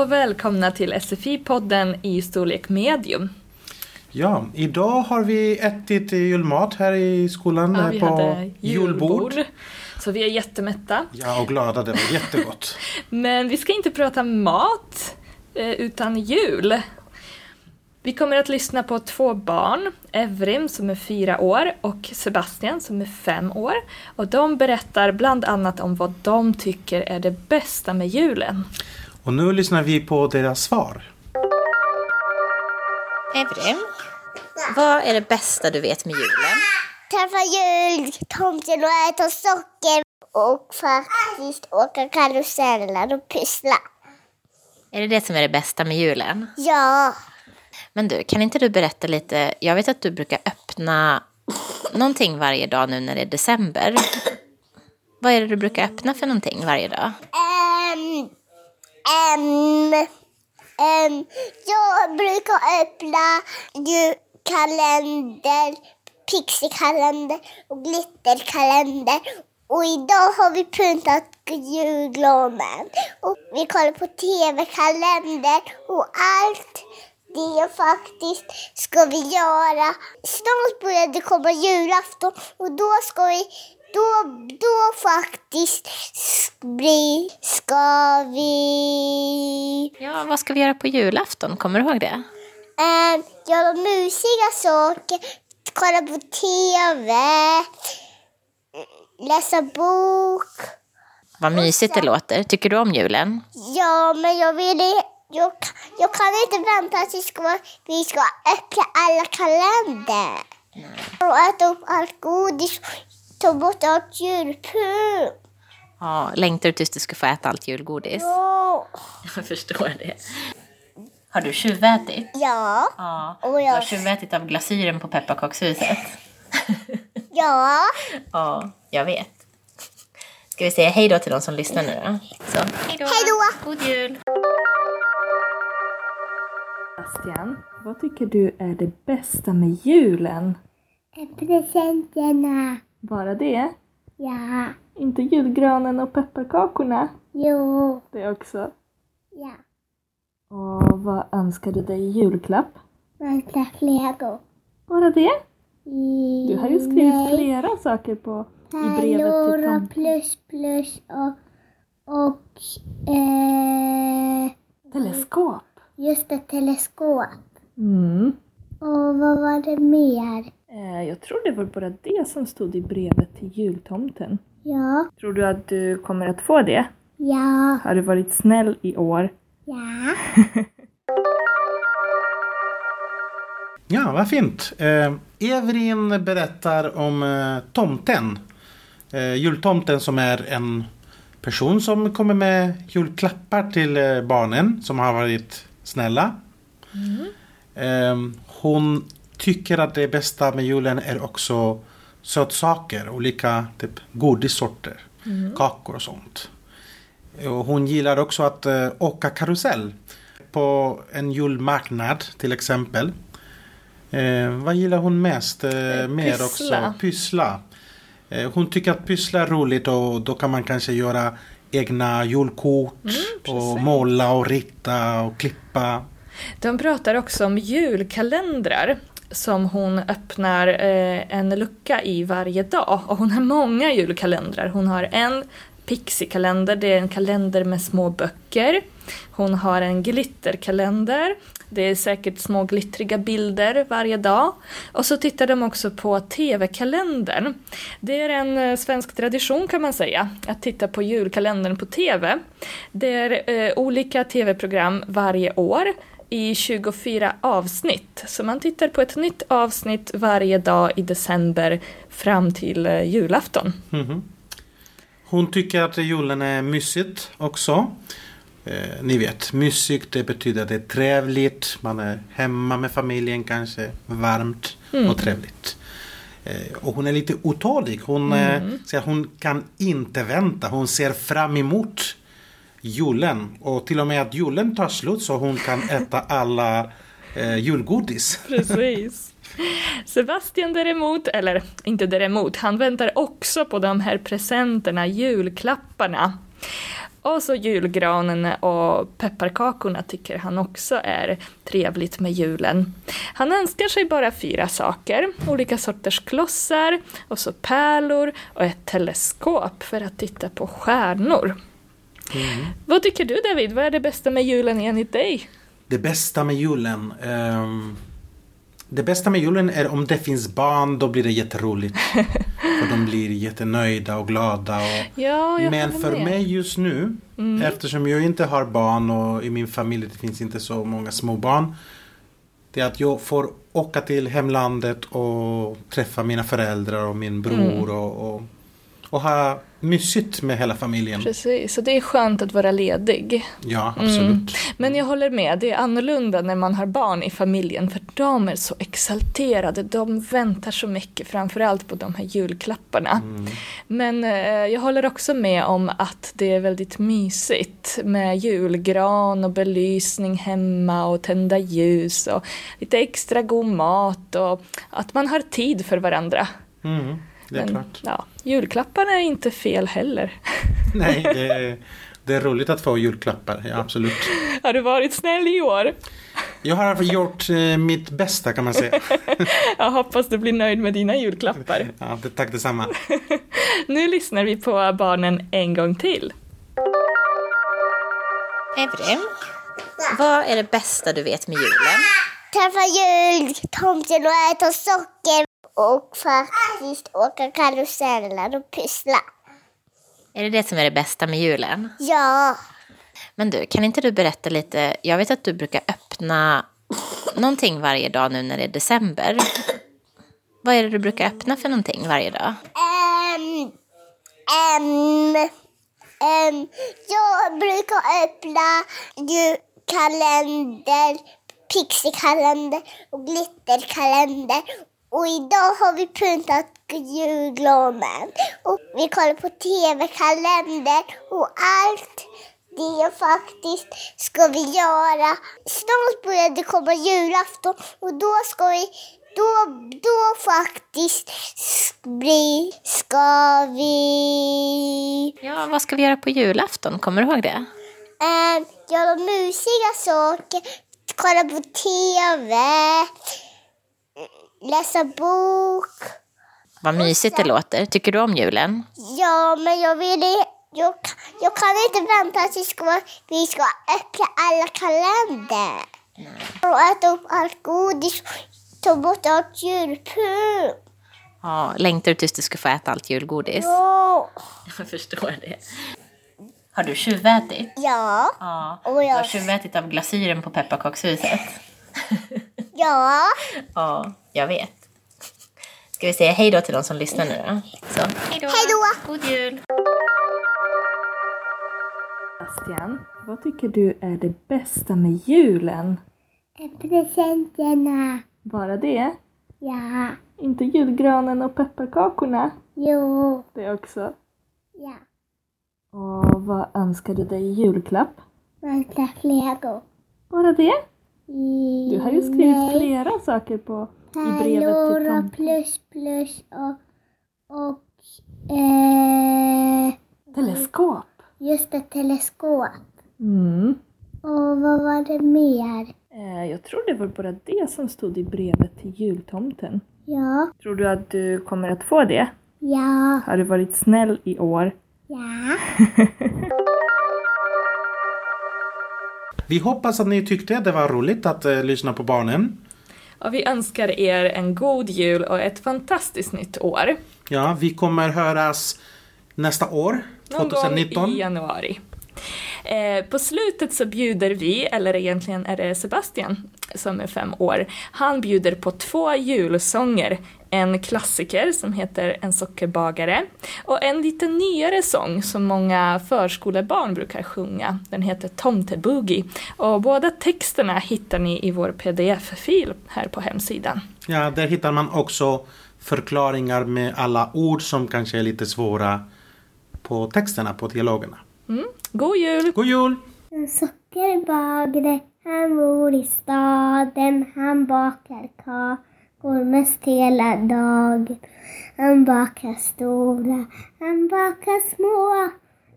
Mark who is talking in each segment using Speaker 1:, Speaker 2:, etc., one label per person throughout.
Speaker 1: och välkomna till SFI-podden i storlek medium.
Speaker 2: Ja, idag har vi ätit julmat här i skolan
Speaker 1: Ja, vi
Speaker 2: på
Speaker 1: hade
Speaker 2: julbord.
Speaker 1: julbord. Så vi är jättemätta.
Speaker 2: Ja, och glada. Det var jättegott.
Speaker 1: Men vi ska inte prata mat, eh, utan jul. Vi kommer att lyssna på två barn, Evrim som är fyra år och Sebastian som är fem år. Och de berättar bland annat om vad de tycker är det bästa med julen.
Speaker 2: Och nu lyssnar vi på deras svar.
Speaker 3: Evrim, vad är det bästa du vet med julen?
Speaker 4: träffa jultomten och äta socker och faktiskt åka karuseller och pyssla.
Speaker 3: Är det det som är det bästa med julen?
Speaker 4: Ja,
Speaker 3: Men du, kan inte du berätta lite? Jag vet att du brukar öppna någonting varje dag nu när det är december. Vad är det du brukar öppna för någonting varje dag?
Speaker 4: Um, um, jag brukar öppna julkalender, pixiekalender och glitterkalender. Och idag har vi pyntat julgranen. Och vi kollar på tv-kalender och allt det faktiskt ska vi göra. Snart börjar det komma julafton och då ska vi då, då faktiskt bli, ska vi
Speaker 3: Ja, vad ska vi göra på julafton? Kommer du ihåg det?
Speaker 4: eh, göra mysiga saker, kolla på TV, läsa bok.
Speaker 3: Vad mysigt det låter. Tycker du om julen?
Speaker 4: Ja, men jag vill jag, jag kan inte vänta tills vi ska, vi ska öppna alla kalender. Och äta upp allt godis, ta bort allt julpynt.
Speaker 3: Ja, längtar du tills du ska få äta allt julgodis?
Speaker 4: Ja.
Speaker 3: Jag förstår det. Har du tjuvätit?
Speaker 4: Ja.
Speaker 3: Ja.
Speaker 4: Och
Speaker 3: Du
Speaker 4: jag-
Speaker 3: har tjuvätit av glasyren på pepparkakshuset?
Speaker 4: Ja.
Speaker 3: Ja, jag vet. Ska vi säga hej då till de som lyssnar nu då? Så, hej då!
Speaker 4: Hej då!
Speaker 3: God jul!
Speaker 1: Sebastian, vad tycker du är det bästa med julen?
Speaker 4: Presenterna.
Speaker 1: Bara det?
Speaker 4: Ja.
Speaker 1: Inte julgranen och pepparkakorna?
Speaker 4: Jo.
Speaker 1: Det också.
Speaker 4: Ja.
Speaker 1: Och vad önskar du dig i julklapp?
Speaker 4: Vänta, lego.
Speaker 1: Bara det? Du har ju skrivit
Speaker 4: nej.
Speaker 1: flera saker på, i brevet till tomten.
Speaker 4: plus plus och, och eh,
Speaker 1: Teleskop.
Speaker 4: just ett teleskop.
Speaker 1: Mm.
Speaker 4: Och vad var det mer?
Speaker 1: Eh, jag tror det var bara det som stod i brevet till jultomten.
Speaker 4: Ja.
Speaker 1: Tror du att du kommer att få det?
Speaker 4: Ja.
Speaker 1: Har du varit snäll i år?
Speaker 4: Ja.
Speaker 2: Ja, vad fint. Eh, Evrin berättar om eh, tomten. Eh, jultomten som är en person som kommer med julklappar till eh, barnen som har varit snälla. Eh, hon tycker att det bästa med julen är också sötsaker, olika typ godissorter, kakor och sånt. Och hon gillar också att eh, åka karusell på en julmarknad till exempel. Eh, vad gillar hon mest? Eh,
Speaker 1: Eh,
Speaker 2: mer också pyssla. Eh, hon tycker att pyssla är roligt och då kan man kanske göra egna julkort och måla och rita och klippa.
Speaker 1: De pratar också om julkalendrar som hon öppnar eh, en lucka i varje dag. Och hon har många julkalendrar. Hon har en Pixie-kalender, det är en kalender med små böcker. Hon har en glitterkalender, det är säkert små glittriga bilder varje dag. Och så tittar de också på TV-kalendern. Det är en eh, svensk tradition kan man säga, att titta på julkalendern på TV. Det är eh, olika TV-program varje år i 24 avsnitt. Så man tittar på ett nytt avsnitt varje dag i december fram till eh, julafton.
Speaker 2: Mhm. Hon tycker att julen är mysigt också. Eh, ni vet, mysigt det betyder att det är trevligt. Man är hemma med familjen kanske. Varmt och trevligt. Eh, och hon är lite otålig. Hon, eh, säger att hon kan inte vänta. Hon ser fram emot julen. Och till och med att julen tar slut så hon kan äta alla eh, julgodis.
Speaker 1: Precis. Sebastian däremot, eller inte däremot, han väntar också på de här presenterna, julklapparna. Och så julgranen och pepparkakorna tycker han också är trevligt med julen. Han önskar sig bara fyra saker, olika sorters klossar och så pärlor och ett teleskop för att titta på stjärnor. Vad tycker du David? Vad är det bästa med julen enligt dig?
Speaker 2: Det bästa med julen? ehm, det bästa med julen är om det finns barn, då blir det jätteroligt. för de blir jättenöjda och glada. Och...
Speaker 1: Ja,
Speaker 2: Men för
Speaker 1: med.
Speaker 2: mig just nu, eftersom jag inte har barn och i min familj det finns inte så många små barn. Det är att jag får åka till hemlandet och träffa mina föräldrar och min bror och, och, och ha mysigt med hela familjen.
Speaker 1: Precis, så det är skönt att vara ledig.
Speaker 2: Ja, absolut.
Speaker 1: Men jag håller med, det är annorlunda när man har barn i familjen för de är så exalterade, de väntar så mycket, framförallt på de här julklapparna. Men eh, jag håller också med om att det är väldigt mysigt med julgran och belysning hemma och tända ljus och lite extra god mat och att man har tid för varandra.
Speaker 2: Mm, det är
Speaker 1: Men,
Speaker 2: klart.
Speaker 1: Ja, julklapparna är inte fel heller.
Speaker 2: Nej, det är, det är roligt att få julklappar, ja, absolut.
Speaker 1: Har du varit snäll i år?
Speaker 2: Jag har gjort eh, mitt bästa kan man säga.
Speaker 1: Jag hoppas du blir nöjd med dina julklappar.
Speaker 2: Ja, det, tack detsamma.
Speaker 1: Nu lyssnar vi på barnen en gång till.
Speaker 3: Evrim, vad är det bästa du vet med julen?
Speaker 4: Träffa jultomten och äta socker och faktiskt åka karuseller och pyssla.
Speaker 3: Är det det som är det bästa med julen?
Speaker 4: Ja,
Speaker 3: Men du, kan inte du berätta lite? Jag vet att du brukar öppna någonting varje dag nu när det är december. Vad är det du brukar öppna för någonting varje dag?
Speaker 4: Ehm, ehm, ehm, jag brukar öppna julkalender, pixiekalender och glitterkalender. Och idag har vi pyntat julgranen. Och vi kollar på tv-kalender och allt det faktiskt ska vi göra. Snart börjar det komma julafton och då ska vi då, då faktiskt bli, ska vi
Speaker 3: Ja, vad ska vi göra på julafton? Kommer du ihåg det?
Speaker 4: eh, göra mysiga saker, kolla på TV, läsa bok.
Speaker 3: Vad mysigt det låter. Tycker du om julen?
Speaker 4: Ja, men jag vill jag, jag kan inte vänta tills vi ska öppna alla kalender. Och äta upp allt godis, ta bort allt julpynt.
Speaker 3: Ja, längtar du tills du ska få äta allt julgodis?
Speaker 4: Ja.
Speaker 3: Jag förstår det. Har du tjuvätit?
Speaker 4: Ja.
Speaker 3: Ja.
Speaker 4: Och jag-
Speaker 3: Du har tjuvätit av glasyren på pepparkakshuset?
Speaker 4: Ja.
Speaker 3: Ja, jag vet. Ska vi säga hej då till de som lyssnar nu då? Så, hej då!
Speaker 4: Hej då!
Speaker 3: God jul!
Speaker 1: Bastian, vad tycker du är det bästa med julen?
Speaker 4: Presenterna.
Speaker 1: Bara det?
Speaker 4: Ja.
Speaker 1: Inte julgranen och pepparkakorna?
Speaker 4: Jo.
Speaker 1: Det också.
Speaker 4: Ja.
Speaker 1: Och vad önskar du dig i julklapp?
Speaker 4: Vänta, Lego.
Speaker 1: Bara det? Du har ju skrivit
Speaker 4: nej.
Speaker 1: flera saker på i brevet till
Speaker 4: Pärlor och plus plus och, och eh,
Speaker 1: Teleskop.
Speaker 4: just ett teleskop.
Speaker 1: Mm.
Speaker 4: Och vad var det mer?
Speaker 1: Eh, jag tror det var bara det som stod i brevet till jultomten.
Speaker 4: Ja.
Speaker 1: Tror du att du kommer att få det?
Speaker 4: Ja.
Speaker 1: Har du varit snäll i år?
Speaker 4: Ja.
Speaker 2: Vi hoppas att ni tyckte det var roligt att eh, lyssna på barnen.
Speaker 1: Och vi önskar er en god jul och ett fantastiskt nytt år.
Speaker 2: Ja, vi kommer höras nästa år,
Speaker 1: Någon
Speaker 2: 2019.
Speaker 1: gång i januari. Eh, på slutet så bjuder vi, eller egentligen är det Sebastian som är fem år, han bjuder på två julsånger. En klassiker som heter En sockerbagare och en lite nyare sång som många förskolebarn brukar sjunga. Den heter Tomteboogie och båda texterna hittar ni i vår pdf-fil här på hemsidan.
Speaker 2: Ja, där hittar man också förklaringar med alla ord som kanske är lite svåra på texterna, på dialogerna.
Speaker 1: God jul!
Speaker 2: God jul!
Speaker 4: En sockerbagare, han bor i staden. Han bakar kakor mest hela dagen. Han bakar stora, han bakar små.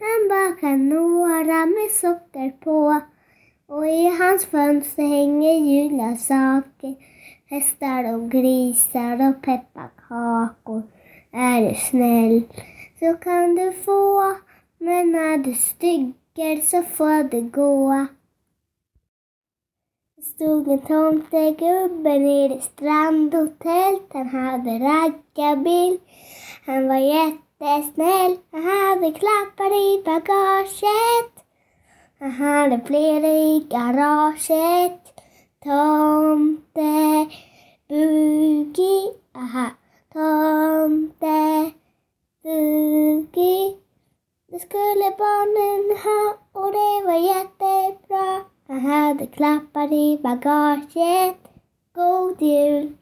Speaker 4: Han bakar några med socker på. Och i hans fönster hänger julsaker. Hästar och grisar och pepparkakor. Är du snäll så kan du få. Men är du stygger så får du gå. Det stod en tomtegubbe nere i strandhotellet. Han hade raggarbil. Han var jättesnäll. Han hade klappar i bagaget. Han hade flera i garaget. Tomte Bugi. Aha. Tomte Bugi. Det skulle barnen ha och det var jättebra. Han hade klappar i bagaget. God jul!